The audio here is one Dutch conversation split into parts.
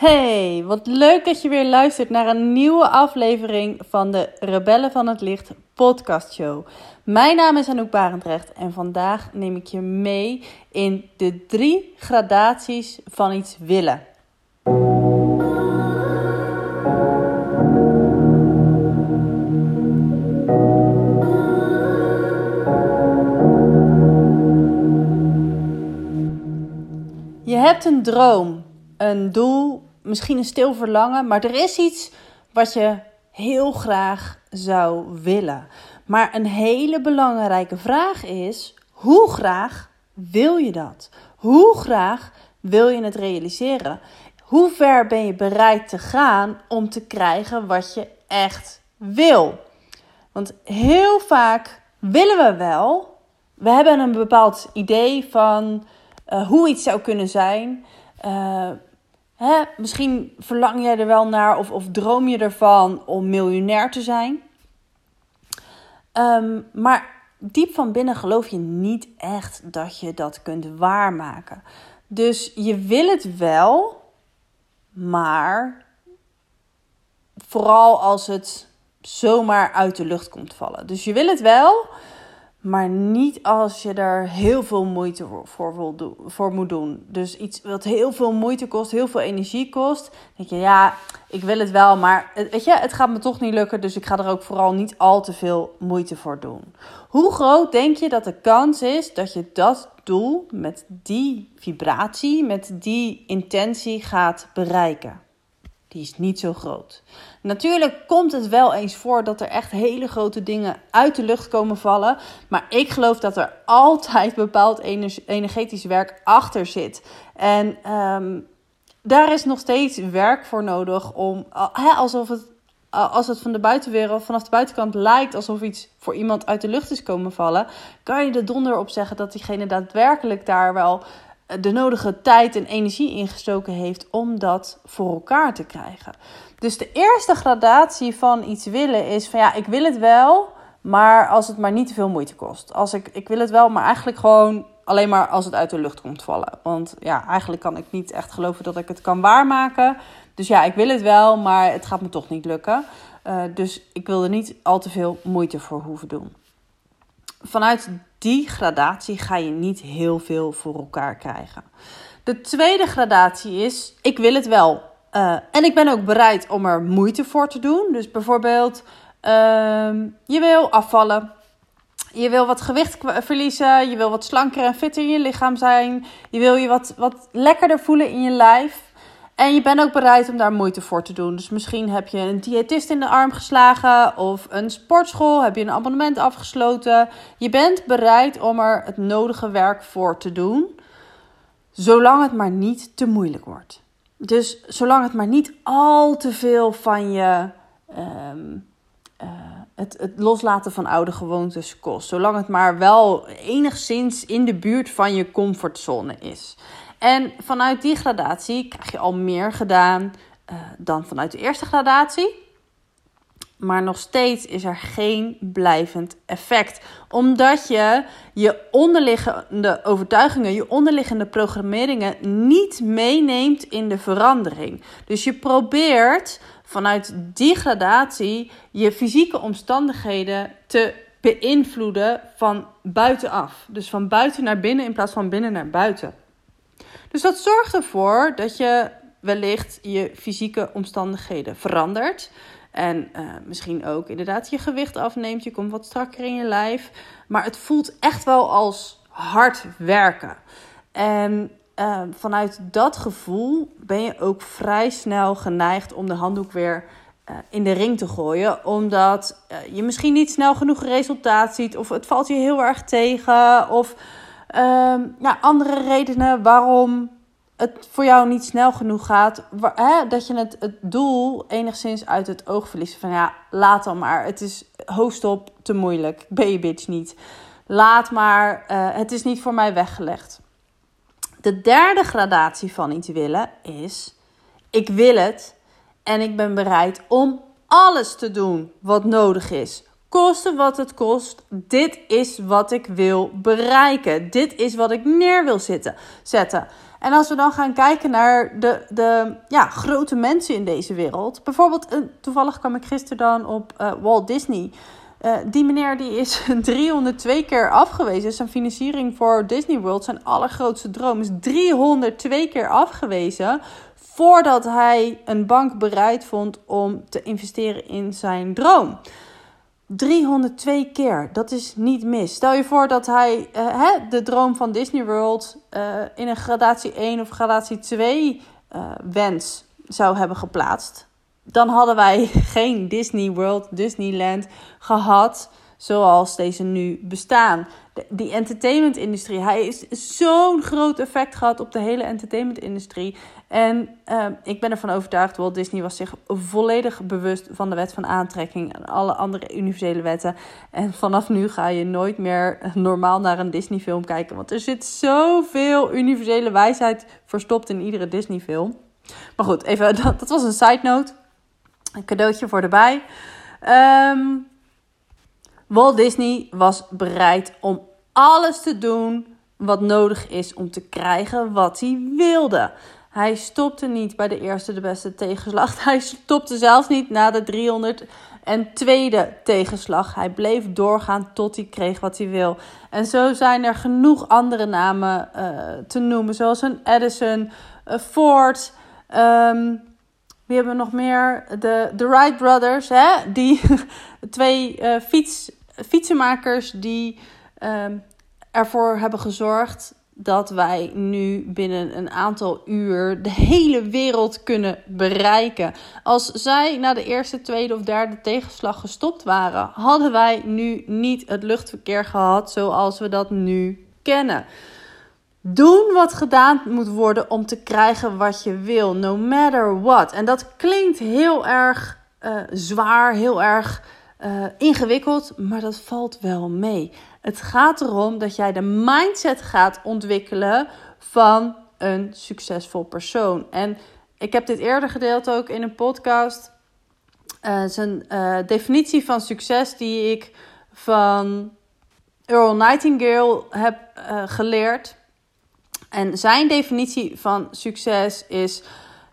Hey, wat leuk dat je weer luistert naar een nieuwe aflevering van de Rebellen van het Licht podcast show. Mijn naam is Anouk Barendrecht en vandaag neem ik je mee in de drie gradaties van iets willen. Je hebt een droom, een doel, misschien een stil verlangen, maar er is iets wat je heel graag zou willen. Maar een hele belangrijke vraag is: hoe graag wil je dat? Hoe graag wil je het realiseren? Hoe ver ben je bereid te gaan om te krijgen wat je echt wil? Want heel vaak willen we wel. We hebben een bepaald idee van uh, hoe iets zou kunnen zijn. Uh, hè, misschien verlang jij er wel naar of, of droom je ervan om miljonair te zijn. Um, maar diep van binnen geloof je niet echt dat je dat kunt waarmaken. Dus je wil het wel, maar vooral als het zomaar uit de lucht komt vallen. Dus je wil het wel, maar niet als je er heel veel moeite voor, voor moet doen. Dus iets wat heel veel moeite kost, heel veel energie kost. denk je, ja, ik wil het wel, maar weet je, het gaat me toch niet lukken. Dus ik ga er ook vooral niet al te veel moeite voor doen. Hoe groot denk je dat de kans is dat je dat doel met die vibratie, met die intentie gaat bereiken? Die is niet zo groot. Natuurlijk komt het wel eens voor dat er echt hele grote dingen uit de lucht komen vallen. Maar ik geloof dat er altijd bepaald energetisch werk achter zit. En um, daar is nog steeds werk voor nodig om, alsof het, als het van de buitenwereld, vanaf de buitenkant lijkt alsof iets voor iemand uit de lucht is komen vallen, kan je er donder op zeggen dat diegene daadwerkelijk daar wel de nodige tijd en energie ingestoken heeft om dat voor elkaar te krijgen. Dus de eerste gradatie van iets willen is van ja, ik wil het wel, maar als het maar niet te veel moeite kost. Als ik, ik wil het wel, maar eigenlijk gewoon alleen maar als het uit de lucht komt vallen. Want ja, eigenlijk kan ik niet echt geloven dat ik het kan waarmaken. Dus ja, ik wil het wel, maar het gaat me toch niet lukken. Uh, dus ik wil er niet al te veel moeite voor hoeven doen. Vanuit die gradatie ga je niet heel veel voor elkaar krijgen. De tweede gradatie is: ik wil het wel. Uh, en ik ben ook bereid om er moeite voor te doen. Dus bijvoorbeeld, uh, je wil afvallen. Je wil wat gewicht verliezen. Je wil wat slanker en fitter in je lichaam zijn. Je wil je wat, wat lekkerder voelen in je lijf. En je bent ook bereid om daar moeite voor te doen. Dus misschien heb je een diëtist in de arm geslagen of een sportschool, heb je een abonnement afgesloten. Je bent bereid om er het nodige werk voor te doen, zolang het maar niet te moeilijk wordt. Dus zolang het maar niet al te veel van je um, uh, het, het loslaten van oude gewoontes kost. Zolang het maar wel enigszins in de buurt van je comfortzone is. En vanuit die gradatie krijg je al meer gedaan uh, dan vanuit de eerste gradatie. Maar nog steeds is er geen blijvend effect. Omdat je je onderliggende overtuigingen, je onderliggende programmeringen niet meeneemt in de verandering. Dus je probeert vanuit die gradatie je fysieke omstandigheden te beïnvloeden van buitenaf. Dus van buiten naar binnen in plaats van binnen naar buiten. Dus dat zorgt ervoor dat je wellicht je fysieke omstandigheden verandert. En uh, misschien ook inderdaad je gewicht afneemt. Je komt wat strakker in je lijf. Maar het voelt echt wel als hard werken. En uh, vanuit dat gevoel ben je ook vrij snel geneigd om de handdoek weer uh, in de ring te gooien. Omdat je misschien niet snel genoeg resultaat ziet. Of het valt je heel erg tegen. Of Um, ja, andere redenen waarom het voor jou niet snel genoeg gaat. Hè, dat je het, het doel enigszins uit het oog verliest. Van ja, laat dan maar. Het is hoofdstop te moeilijk. Je bitch niet. Laat maar. Uh, het is niet voor mij weggelegd. De derde gradatie van iets willen is: ik wil het en ik ben bereid om alles te doen wat nodig is Koste wat het kost, dit is wat ik wil bereiken. Dit is wat ik neer wil zetten. En als we dan gaan kijken naar de, de ja, grote mensen in deze wereld. Bijvoorbeeld, toevallig kwam ik gisteren dan op uh, Walt Disney. Uh, die meneer die is 302 keer afgewezen. Zijn financiering voor Disney World, zijn allergrootste droom, is 302 keer afgewezen. Voordat hij een bank bereid vond om te investeren in zijn droom. 302 keer, dat is niet mis. Stel je voor dat hij uh, hè, de droom van Disney World uh, in een gradatie 1 of gradatie 2 uh, wens zou hebben geplaatst. Dan hadden wij geen Disney World, Disneyland gehad zoals deze nu bestaan. De, die entertainment-industrie, hij is zo'n groot effect gehad op de hele entertainment-industrie. En uh, ik ben ervan overtuigd, Walt Disney was zich volledig bewust van de wet van aantrekking en alle andere universele wetten. En vanaf nu ga je nooit meer normaal naar een Disney-film kijken, want er zit zoveel universele wijsheid verstopt in iedere Disney-film. Maar goed, even, dat, dat was een side note. Een cadeautje voor erbij. Um, Walt Disney was bereid om alles te doen wat nodig is om te krijgen wat hij wilde. Hij stopte niet bij de eerste de beste tegenslag. Hij stopte zelfs niet na de 300 en tweede tegenslag. Hij bleef doorgaan tot hij kreeg wat hij wil. En zo zijn er genoeg andere namen uh, te noemen, zoals een Edison, Ford. Um, wie hebben we nog meer? De, de Wright Brothers, hè? die twee uh, fiets fietsenmakers die ehm, ervoor hebben gezorgd dat wij nu binnen een aantal uur de hele wereld kunnen bereiken. Als zij na de eerste, tweede of derde tegenslag gestopt waren, hadden wij nu niet het luchtverkeer gehad zoals we dat nu kennen. Doen wat gedaan moet worden om te krijgen wat je wil, no matter what. En dat klinkt heel erg uh, zwaar, heel erg uh, ingewikkeld, maar dat valt wel mee. Het gaat erom dat jij de mindset gaat ontwikkelen van een succesvol persoon. En ik heb dit eerder gedeeld ook in een podcast. Zijn uh, definitie van succes die ik van Earl Nightingale heb geleerd. En zijn definitie van succes is: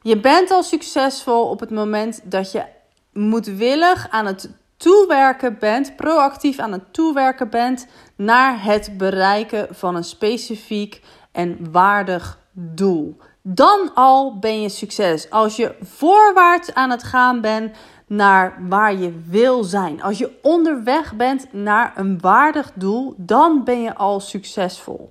je bent al succesvol op het moment dat je moedwillig aan het toewerken bent, proactief aan het toewerken bent naar het bereiken van een specifiek en waardig doel. Dan al ben je succes. Als je voorwaarts aan het gaan bent naar waar je wil zijn. Als je onderweg bent naar een waardig doel, dan ben je al succesvol.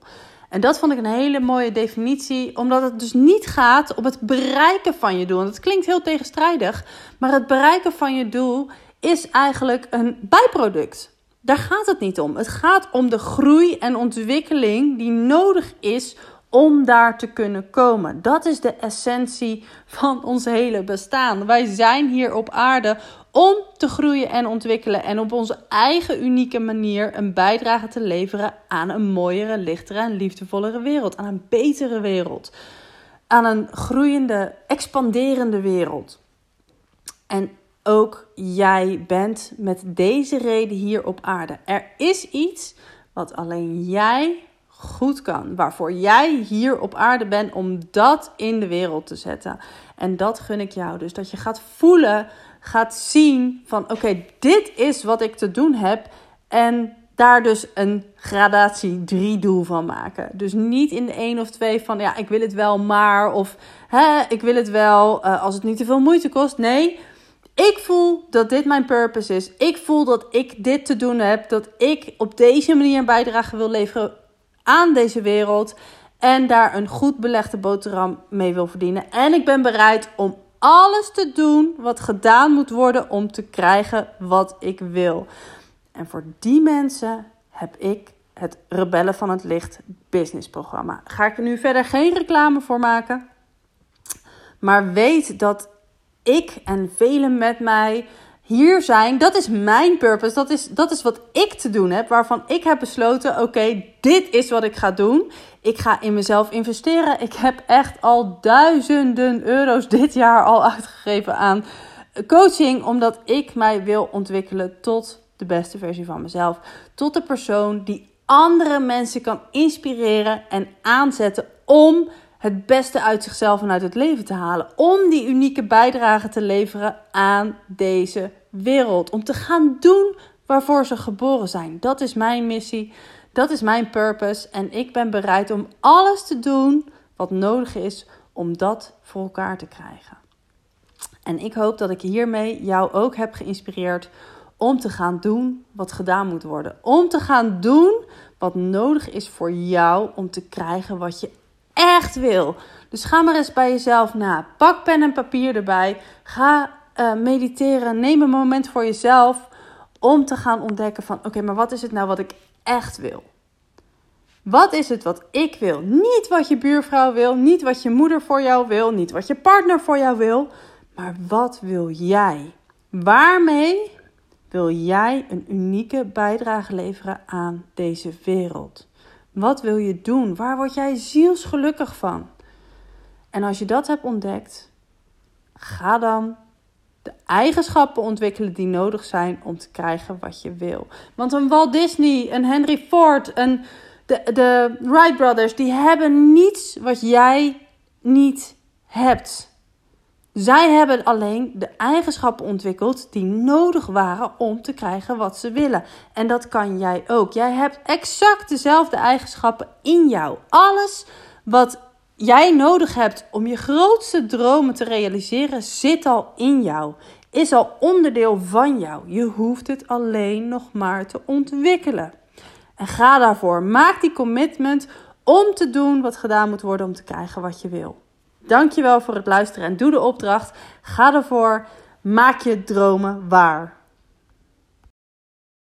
En dat vond ik een hele mooie definitie, omdat het dus niet gaat om het bereiken van je doel. En dat klinkt heel tegenstrijdig, maar het bereiken van je doel is eigenlijk een bijproduct. Daar gaat het niet om. Het gaat om de groei en ontwikkeling die nodig is om daar te kunnen komen. Dat is de essentie van ons hele bestaan. Wij zijn hier op aarde om te groeien en ontwikkelen en op onze eigen unieke manier een bijdrage te leveren aan een mooiere, lichtere en liefdevollere wereld, aan een betere wereld, aan een groeiende, expanderende wereld. En ook jij bent met deze reden hier op aarde. Er is iets wat alleen jij goed kan. Waarvoor jij hier op aarde bent om dat in de wereld te zetten. En dat gun ik jou. Dus dat je gaat voelen, gaat zien van oké, dit is wat ik te doen heb. En daar dus een gradatie 3 doel van maken. Dus niet in de 1 of 2 van ja, ik wil het wel maar. Of hè, ik wil het wel uh, als het niet te veel moeite kost. Nee ik voel dat dit mijn purpose is. Ik voel dat ik dit te doen heb. Dat ik op deze manier een bijdrage wil leveren aan deze wereld. En daar een goed belegde boterham mee wil verdienen. En ik ben bereid om alles te doen wat gedaan moet worden om te krijgen wat ik wil. En voor die mensen heb ik het Rebellen van het Licht business programma. Ga ik er nu verder geen reclame voor maken. Maar weet dat ik en velen met mij hier zijn. Dat is mijn purpose. Dat is, dat is wat ik te doen heb. Waarvan ik heb besloten: oké, dit is wat ik ga doen. Ik ga in mezelf investeren. Ik heb echt al duizenden euro's dit jaar al uitgegeven aan coaching. Omdat ik mij wil ontwikkelen tot de beste versie van mezelf. Tot de persoon die andere mensen kan inspireren en aanzetten om het beste uit zichzelf en uit het leven te halen. Om die unieke bijdrage te leveren aan deze wereld. Om te gaan doen waarvoor ze geboren zijn. Dat is mijn missie. Dat is mijn purpose. En ik ben bereid om alles te doen wat nodig is om dat voor elkaar te krijgen. En ik hoop dat ik hiermee jou ook heb geïnspireerd om te gaan doen wat gedaan moet worden. Om te gaan doen wat nodig is voor jou om te krijgen wat je echt wil. Dus ga maar eens bij jezelf na. Pak pen en papier erbij. Ga uh, mediteren. Neem een moment voor jezelf om te gaan ontdekken van oké, maar wat is het nou wat ik echt wil? Wat is het wat ik wil? Niet wat je buurvrouw wil, niet wat je moeder voor jou wil, niet wat je partner voor jou wil, maar wat wil jij? Waarmee wil jij een unieke bijdrage leveren aan deze wereld? Wat wil je doen? Waar word jij zielsgelukkig van? En als je dat hebt ontdekt, ga dan de eigenschappen ontwikkelen die nodig zijn om te krijgen wat je wil. Want een Walt Disney, een Henry Ford, een, de, de Wright Brothers, die hebben niets wat jij niet hebt. Zij hebben alleen de eigenschappen ontwikkeld die nodig waren om te krijgen wat ze willen. En dat kan jij ook. Jij hebt exact dezelfde eigenschappen in jou. Alles wat jij nodig hebt om je grootste dromen te realiseren, zit al in jou. Is al onderdeel van jou. Je hoeft het alleen nog maar te ontwikkelen. En ga daarvoor. Maak die commitment om te doen wat gedaan moet worden om te krijgen wat je wil. Dankjewel voor het luisteren en doe de opdracht. Ga ervoor. Maak je dromen waar.